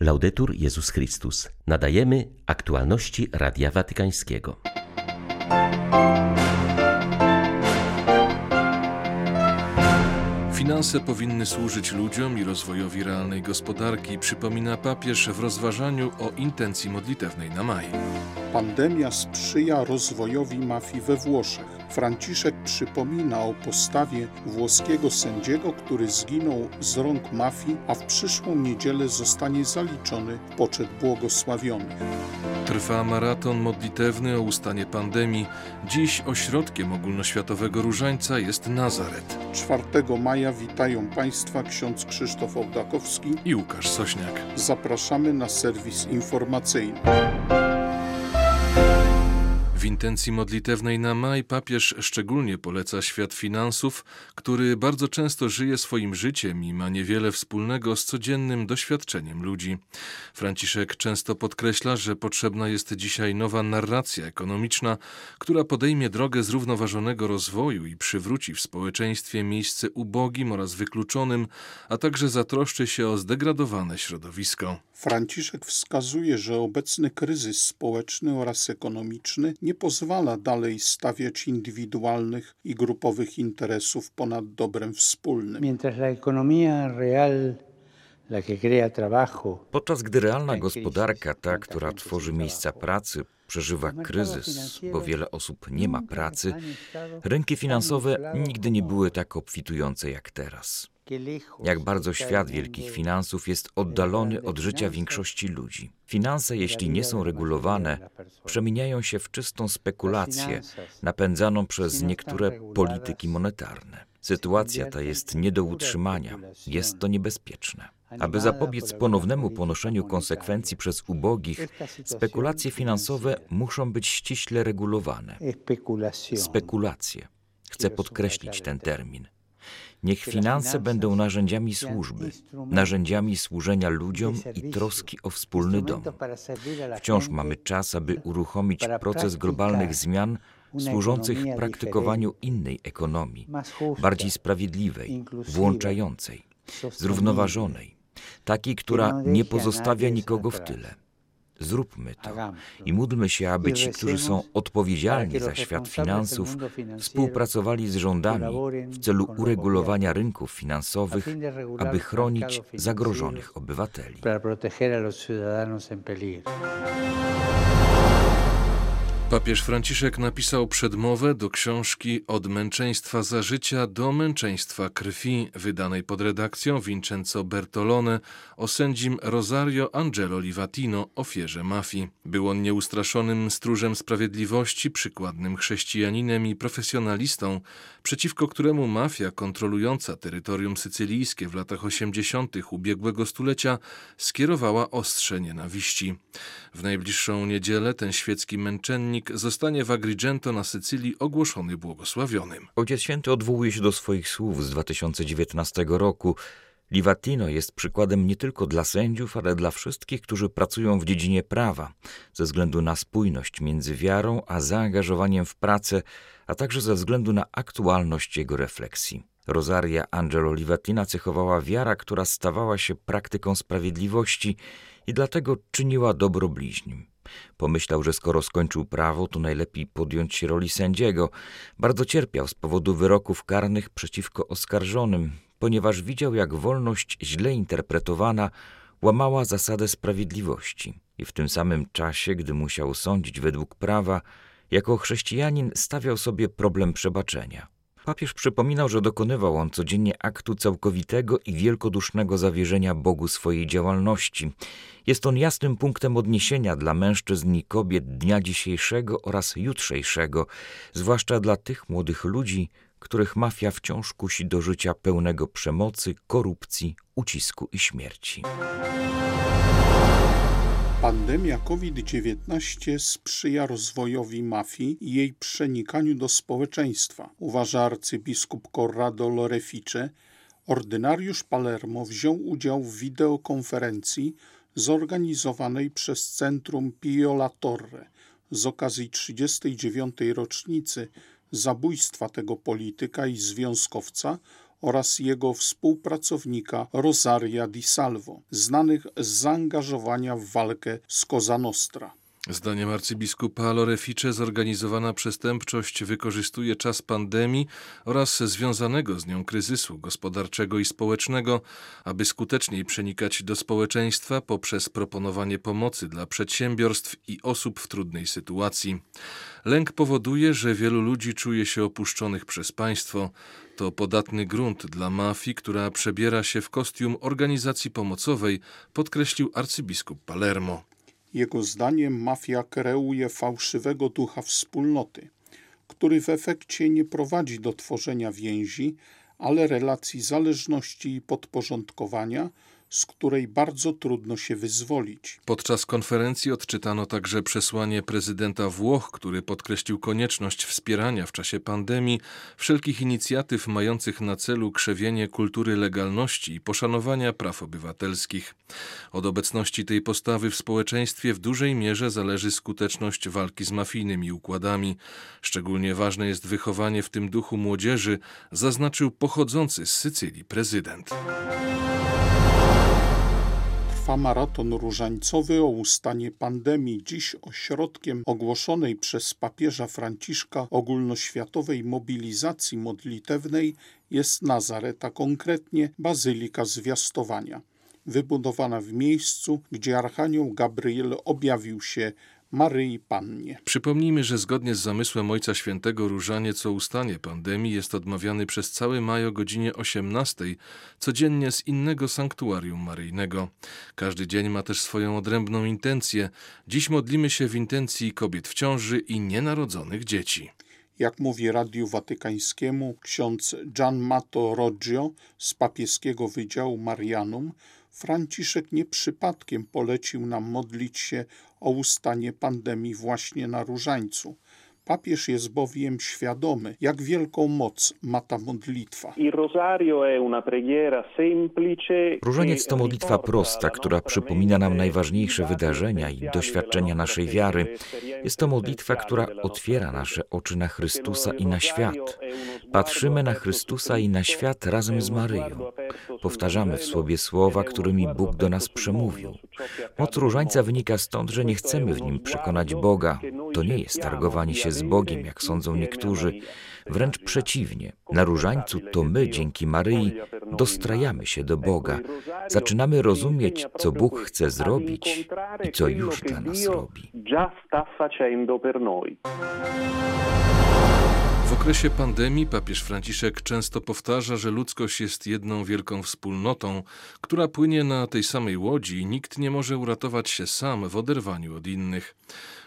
Laudetur Jezus Chrystus. Nadajemy aktualności Radia Watykańskiego. Finanse powinny służyć ludziom i rozwojowi realnej gospodarki, przypomina papież w rozważaniu o intencji modlitewnej na maj. Pandemia sprzyja rozwojowi mafii we Włoszech. Franciszek przypomina o postawie włoskiego sędziego, który zginął z rąk mafii, a w przyszłą niedzielę zostanie zaliczony w poczet błogosławionych. Trwa maraton modlitewny o ustanie pandemii. Dziś ośrodkiem ogólnoświatowego różańca jest Nazaret. 4 maja witają Państwa ksiądz Krzysztof Ołdakowski i Łukasz Sośniak. Zapraszamy na serwis informacyjny. W intencji modlitewnej na maj papież szczególnie poleca świat finansów, który bardzo często żyje swoim życiem i ma niewiele wspólnego z codziennym doświadczeniem ludzi. Franciszek często podkreśla, że potrzebna jest dzisiaj nowa narracja ekonomiczna, która podejmie drogę zrównoważonego rozwoju i przywróci w społeczeństwie miejsce ubogim oraz wykluczonym, a także zatroszczy się o zdegradowane środowisko. Franciszek wskazuje, że obecny kryzys społeczny oraz ekonomiczny nie pozwala dalej stawiać indywidualnych i grupowych interesów ponad dobrem wspólnym. Podczas gdy realna gospodarka, ta, która tworzy miejsca pracy, przeżywa kryzys, bo wiele osób nie ma pracy, rynki finansowe nigdy nie były tak obfitujące jak teraz. Jak bardzo świat wielkich finansów jest oddalony od życia większości ludzi. Finanse, jeśli nie są regulowane, przemieniają się w czystą spekulację napędzaną przez niektóre polityki monetarne. Sytuacja ta jest nie do utrzymania, jest to niebezpieczne. Aby zapobiec ponownemu ponoszeniu konsekwencji przez ubogich, spekulacje finansowe muszą być ściśle regulowane. Spekulacje. Chcę podkreślić ten termin. Niech finanse będą narzędziami służby, narzędziami służenia ludziom i troski o wspólny dom. Wciąż mamy czas, aby uruchomić proces globalnych zmian służących praktykowaniu innej ekonomii, bardziej sprawiedliwej, włączającej, zrównoważonej, takiej, która nie pozostawia nikogo w tyle. Zróbmy to. I módlmy się, aby ci, którzy są odpowiedzialni za świat finansów, współpracowali z rządami w celu uregulowania rynków finansowych, aby chronić zagrożonych obywateli. Papież Franciszek napisał przedmowę do książki Od męczeństwa za życia do męczeństwa krwi, wydanej pod redakcją Vincenzo Bertolone o sędzim Rosario Angelo Livatino, ofierze mafii. Był on nieustraszonym stróżem sprawiedliwości, przykładnym chrześcijaninem i profesjonalistą, przeciwko któremu mafia kontrolująca terytorium sycylijskie w latach 80. ubiegłego stulecia skierowała ostrze nienawiści. W najbliższą niedzielę ten świecki męczennik zostanie w Agrigento na Sycylii ogłoszony błogosławionym. Ojciec Święty odwołuje się do swoich słów z 2019 roku. Livatino jest przykładem nie tylko dla sędziów, ale dla wszystkich, którzy pracują w dziedzinie prawa, ze względu na spójność między wiarą a zaangażowaniem w pracę, a także ze względu na aktualność jego refleksji. Rosaria Angelo Livatina cechowała wiara, która stawała się praktyką sprawiedliwości i dlatego czyniła dobro bliźnim. Pomyślał, że skoro skończył prawo, to najlepiej podjąć się roli sędziego. Bardzo cierpiał z powodu wyroków karnych przeciwko oskarżonym, ponieważ widział, jak wolność źle interpretowana łamała zasadę sprawiedliwości. I w tym samym czasie, gdy musiał sądzić według prawa, jako chrześcijanin stawiał sobie problem przebaczenia. Papież przypominał, że dokonywał on codziennie aktu całkowitego i wielkodusznego zawierzenia Bogu swojej działalności. Jest on jasnym punktem odniesienia dla mężczyzn i kobiet dnia dzisiejszego oraz jutrzejszego, zwłaszcza dla tych młodych ludzi, których mafia wciąż kusi do życia pełnego przemocy, korupcji, ucisku i śmierci. Pandemia COVID-19 sprzyja rozwojowi mafii i jej przenikaniu do społeczeństwa, uważa arcybiskup Corrado Lorefice. Ordynariusz Palermo wziął udział w wideokonferencji zorganizowanej przez Centrum Pio La Torre z okazji 39. rocznicy zabójstwa tego polityka i związkowca oraz jego współpracownika Rosaria di Salvo, znanych z zaangażowania w walkę z Cosa Nostra. Zdaniem arcybiskupa Lorefice zorganizowana przestępczość wykorzystuje czas pandemii oraz związanego z nią kryzysu gospodarczego i społecznego, aby skuteczniej przenikać do społeczeństwa poprzez proponowanie pomocy dla przedsiębiorstw i osób w trudnej sytuacji. Lęk powoduje, że wielu ludzi czuje się opuszczonych przez państwo. To podatny grunt dla mafii, która przebiera się w kostium organizacji pomocowej, podkreślił arcybiskup Palermo. Jego zdaniem mafia kreuje fałszywego ducha wspólnoty, który w efekcie nie prowadzi do tworzenia więzi, ale relacji zależności i podporządkowania, z której bardzo trudno się wyzwolić. Podczas konferencji odczytano także przesłanie prezydenta Włoch, który podkreślił konieczność wspierania w czasie pandemii wszelkich inicjatyw mających na celu krzewienie kultury legalności i poszanowania praw obywatelskich. Od obecności tej postawy w społeczeństwie w dużej mierze zależy skuteczność walki z mafijnymi układami. Szczególnie ważne jest wychowanie w tym duchu młodzieży, zaznaczył pochodzący z Sycylii prezydent trwa maraton różańcowy o ustanie pandemii. Dziś ośrodkiem ogłoszonej przez papieża Franciszka ogólnoświatowej mobilizacji modlitewnej jest Nazaret, a konkretnie Bazylika Zwiastowania, wybudowana w miejscu, gdzie Archanioł Gabriel objawił się Maryi Pannie. Przypomnijmy, że zgodnie z zamysłem Ojca Świętego Różaniec o ustanie pandemii jest odmawiany przez cały maj o godzinie 18, codziennie z innego sanktuarium maryjnego. Każdy dzień ma też swoją odrębną intencję. Dziś modlimy się w intencji kobiet w ciąży i nienarodzonych dzieci. Jak mówi Radiu Watykańskiemu ksiądz Gian Mato Roggio z papieskiego Wydziału Marianum, Franciszek nie przypadkiem polecił nam modlić się o ustanie pandemii właśnie na Różańcu. Papież jest bowiem świadomy, jak wielką moc ma ta modlitwa. Różaniec to modlitwa prosta, która przypomina nam najważniejsze wydarzenia i doświadczenia naszej wiary. Jest to modlitwa, która otwiera nasze oczy na Chrystusa i na świat. Patrzymy na Chrystusa i na świat razem z Maryją. Powtarzamy w sobie słowa, którymi Bóg do nas przemówił. Moc różańca wynika stąd, że nie chcemy w nim przekonać Boga. To nie jest targowanie się z Bogiem, jak sądzą niektórzy. Wręcz przeciwnie. Na różańcu to my, dzięki Maryi, dostrajamy się do Boga. Zaczynamy rozumieć, co Bóg chce zrobić i co już dla nas robi. W okresie pandemii papież Franciszek często powtarza, że ludzkość jest jedną wielką wspólnotą, która płynie na tej samej łodzi i nikt nie może uratować się sam w oderwaniu od innych.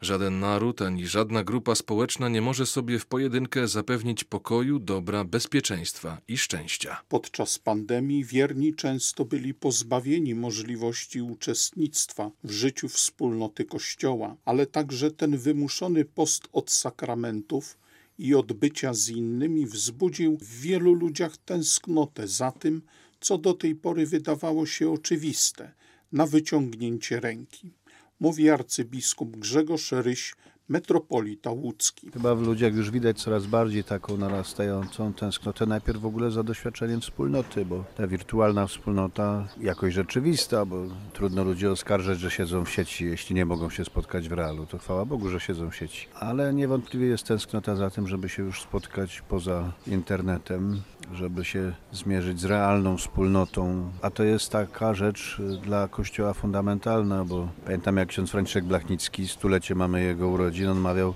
Żaden naród ani żadna grupa społeczna nie może sobie w pojedynkę zapewnić pokoju, dobra, bezpieczeństwa i szczęścia. Podczas pandemii wierni często byli pozbawieni możliwości uczestnictwa w życiu wspólnoty Kościoła, ale także ten wymuszony post od sakramentów i odbycia z innymi wzbudził w wielu ludziach tęsknotę za tym, co do tej pory wydawało się oczywiste, na wyciągnięcie ręki. Mówi arcybiskup Grzegorz Ryś metropolita łódzki. Chyba w ludziach już widać coraz bardziej taką narastającą tęsknotę najpierw w ogóle za doświadczeniem wspólnoty, bo ta wirtualna wspólnota jakoś rzeczywista, bo trudno ludzi oskarżać, że siedzą w sieci, jeśli nie mogą się spotkać w realu, to chwała Bogu, że siedzą w sieci. Ale niewątpliwie jest tęsknota za tym, żeby się już spotkać poza internetem, żeby się zmierzyć z realną wspólnotą. A to jest taka rzecz dla Kościoła fundamentalna, bo pamiętam jak ksiądz Franciszek Blachnicki, stulecie mamy jego urodzin, on mawiał,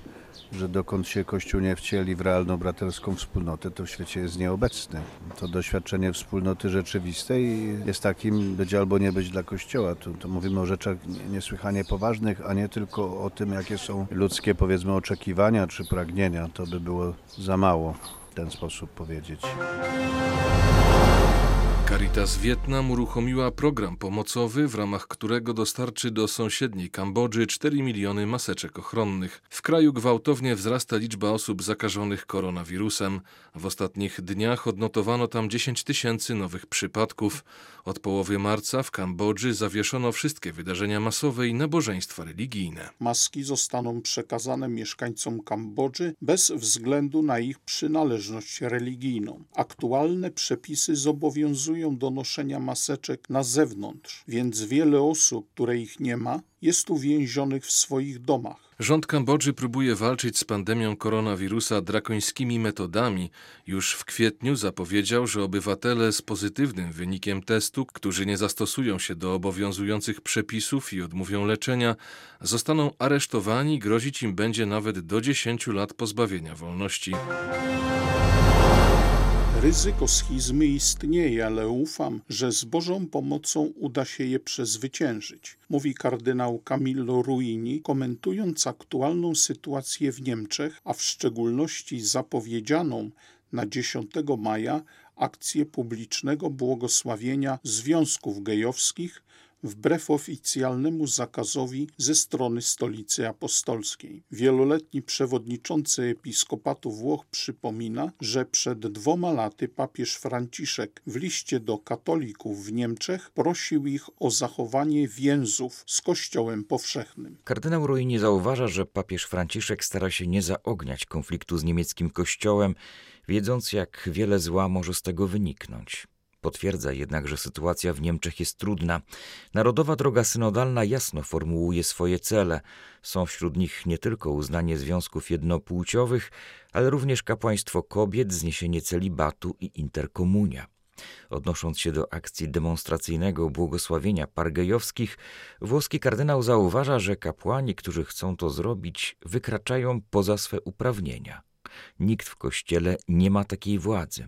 że dokąd się Kościół nie wcieli w realną braterską wspólnotę, to w świecie jest nieobecny. To doświadczenie wspólnoty rzeczywistej jest takim być albo nie być dla Kościoła. Tu, tu mówimy o rzeczach niesłychanie poważnych, a nie tylko o tym, jakie są ludzkie, powiedzmy, oczekiwania czy pragnienia. To by było za mało w ten sposób powiedzieć. Caritas Wietnam uruchomiła program pomocowy, w ramach którego dostarczy do sąsiedniej Kambodży 4 miliony maseczek ochronnych. W kraju gwałtownie wzrasta liczba osób zakażonych koronawirusem. W ostatnich dniach odnotowano tam 10 tysięcy nowych przypadków. Od połowy marca w Kambodży zawieszono wszystkie wydarzenia masowe i nabożeństwa religijne. Maski zostaną przekazane mieszkańcom Kambodży bez względu na ich przynależność religijną. Aktualne przepisy zobowiązują do noszenia maseczek na zewnątrz, więc wiele osób, które ich nie ma, jest uwięzionych w swoich domach. Rząd Kambodży próbuje walczyć z pandemią koronawirusa drakońskimi metodami. Już w kwietniu zapowiedział, że obywatele z pozytywnym wynikiem testu, którzy nie zastosują się do obowiązujących przepisów i odmówią leczenia, zostaną aresztowani, grozić im będzie nawet do 10 lat pozbawienia wolności. Ryzyko schizmy istnieje, ale ufam, że z Bożą pomocą uda się je przezwyciężyć, mówi kardynał Camillo Ruini, komentując aktualną sytuację w Niemczech, a w szczególności zapowiedzianą na 10 maja akcję publicznego błogosławienia związków gejowskich wbrew oficjalnemu zakazowi ze strony Stolicy Apostolskiej. Wieloletni przewodniczący episkopatu Włoch przypomina, że przed dwoma laty papież Franciszek w liście do katolików w Niemczech prosił ich o zachowanie więzów z Kościołem powszechnym. Kardynał Ruini zauważa, że papież Franciszek stara się nie zaogniać konfliktu z niemieckim Kościołem, wiedząc jak wiele zła może z tego wyniknąć. Potwierdza jednak, że sytuacja w Niemczech jest trudna. Narodowa droga synodalna jasno formułuje swoje cele. Są wśród nich nie tylko uznanie związków jednopłciowych, ale również kapłaństwo kobiet, zniesienie celibatu i interkomunia. Odnosząc się do akcji demonstracyjnego błogosławienia par gejowskich, włoski kardynał zauważa, że kapłani, którzy chcą to zrobić, wykraczają poza swe uprawnienia. Nikt w Kościele nie ma takiej władzy.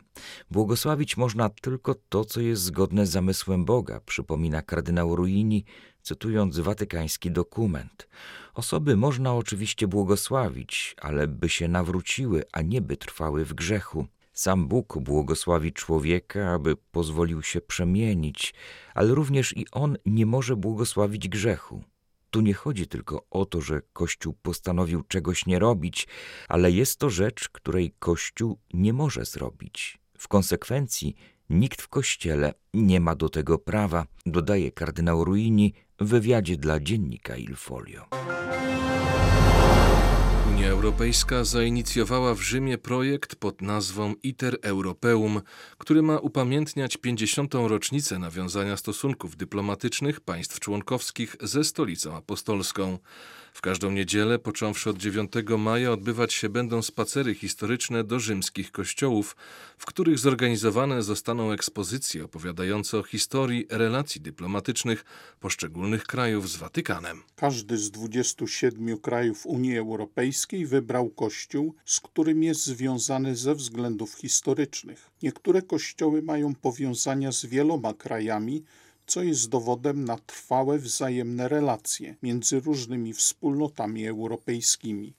Błogosławić można tylko to, co jest zgodne z zamysłem Boga, przypomina kardynał Ruini, cytując watykański dokument. Osoby można oczywiście błogosławić, ale by się nawróciły, a nie by trwały w grzechu. Sam Bóg błogosławi człowieka, aby pozwolił się przemienić, ale również i on nie może błogosławić grzechu. Tu nie chodzi tylko o to, że Kościół postanowił czegoś nie robić, ale jest to rzecz, której Kościół nie może zrobić. W konsekwencji nikt w Kościele nie ma do tego prawa, dodaje kardynał Ruini w wywiadzie dla dziennika Il Folio. Unia Europejska zainicjowała w Rzymie projekt pod nazwą ITER Europeum, który ma upamiętniać 50. rocznicę nawiązania stosunków dyplomatycznych państw członkowskich ze stolicą apostolską. W każdą niedzielę, począwszy od 9 maja, odbywać się będą spacery historyczne do rzymskich kościołów, w których zorganizowane zostaną ekspozycje opowiadające o historii relacji dyplomatycznych poszczególnych krajów z Watykanem. Każdy z 27 krajów Unii Europejskiej wybrał kościół, z którym jest związany ze względów historycznych. Niektóre kościoły mają powiązania z wieloma krajami, co jest dowodem na trwałe wzajemne relacje między różnymi wspólnotami europejskimi,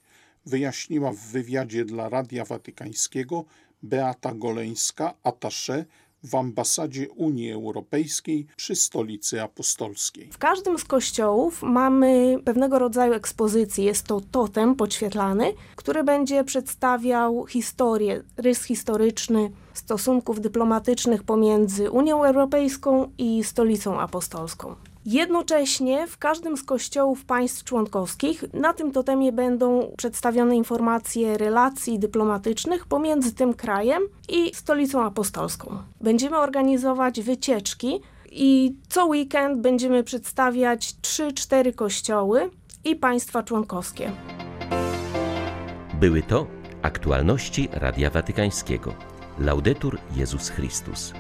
wyjaśniła w wywiadzie dla Radia Watykańskiego Beata Goleńska, attaché w ambasadzie Unii Europejskiej przy Stolicy Apostolskiej. W każdym z kościołów mamy pewnego rodzaju ekspozycję. Jest to totem podświetlany, który będzie przedstawiał historię, rys historyczny stosunków dyplomatycznych pomiędzy Unią Europejską i Stolicą Apostolską. Jednocześnie w każdym z kościołów państw członkowskich na tym totemie będą przedstawione informacje relacji dyplomatycznych pomiędzy tym krajem i stolicą apostolską. Będziemy organizować wycieczki i co weekend będziemy przedstawiać 3-4 kościoły i państwa członkowskie. Były to aktualności Radia Watykańskiego. Laudetur Jezus Chrystus.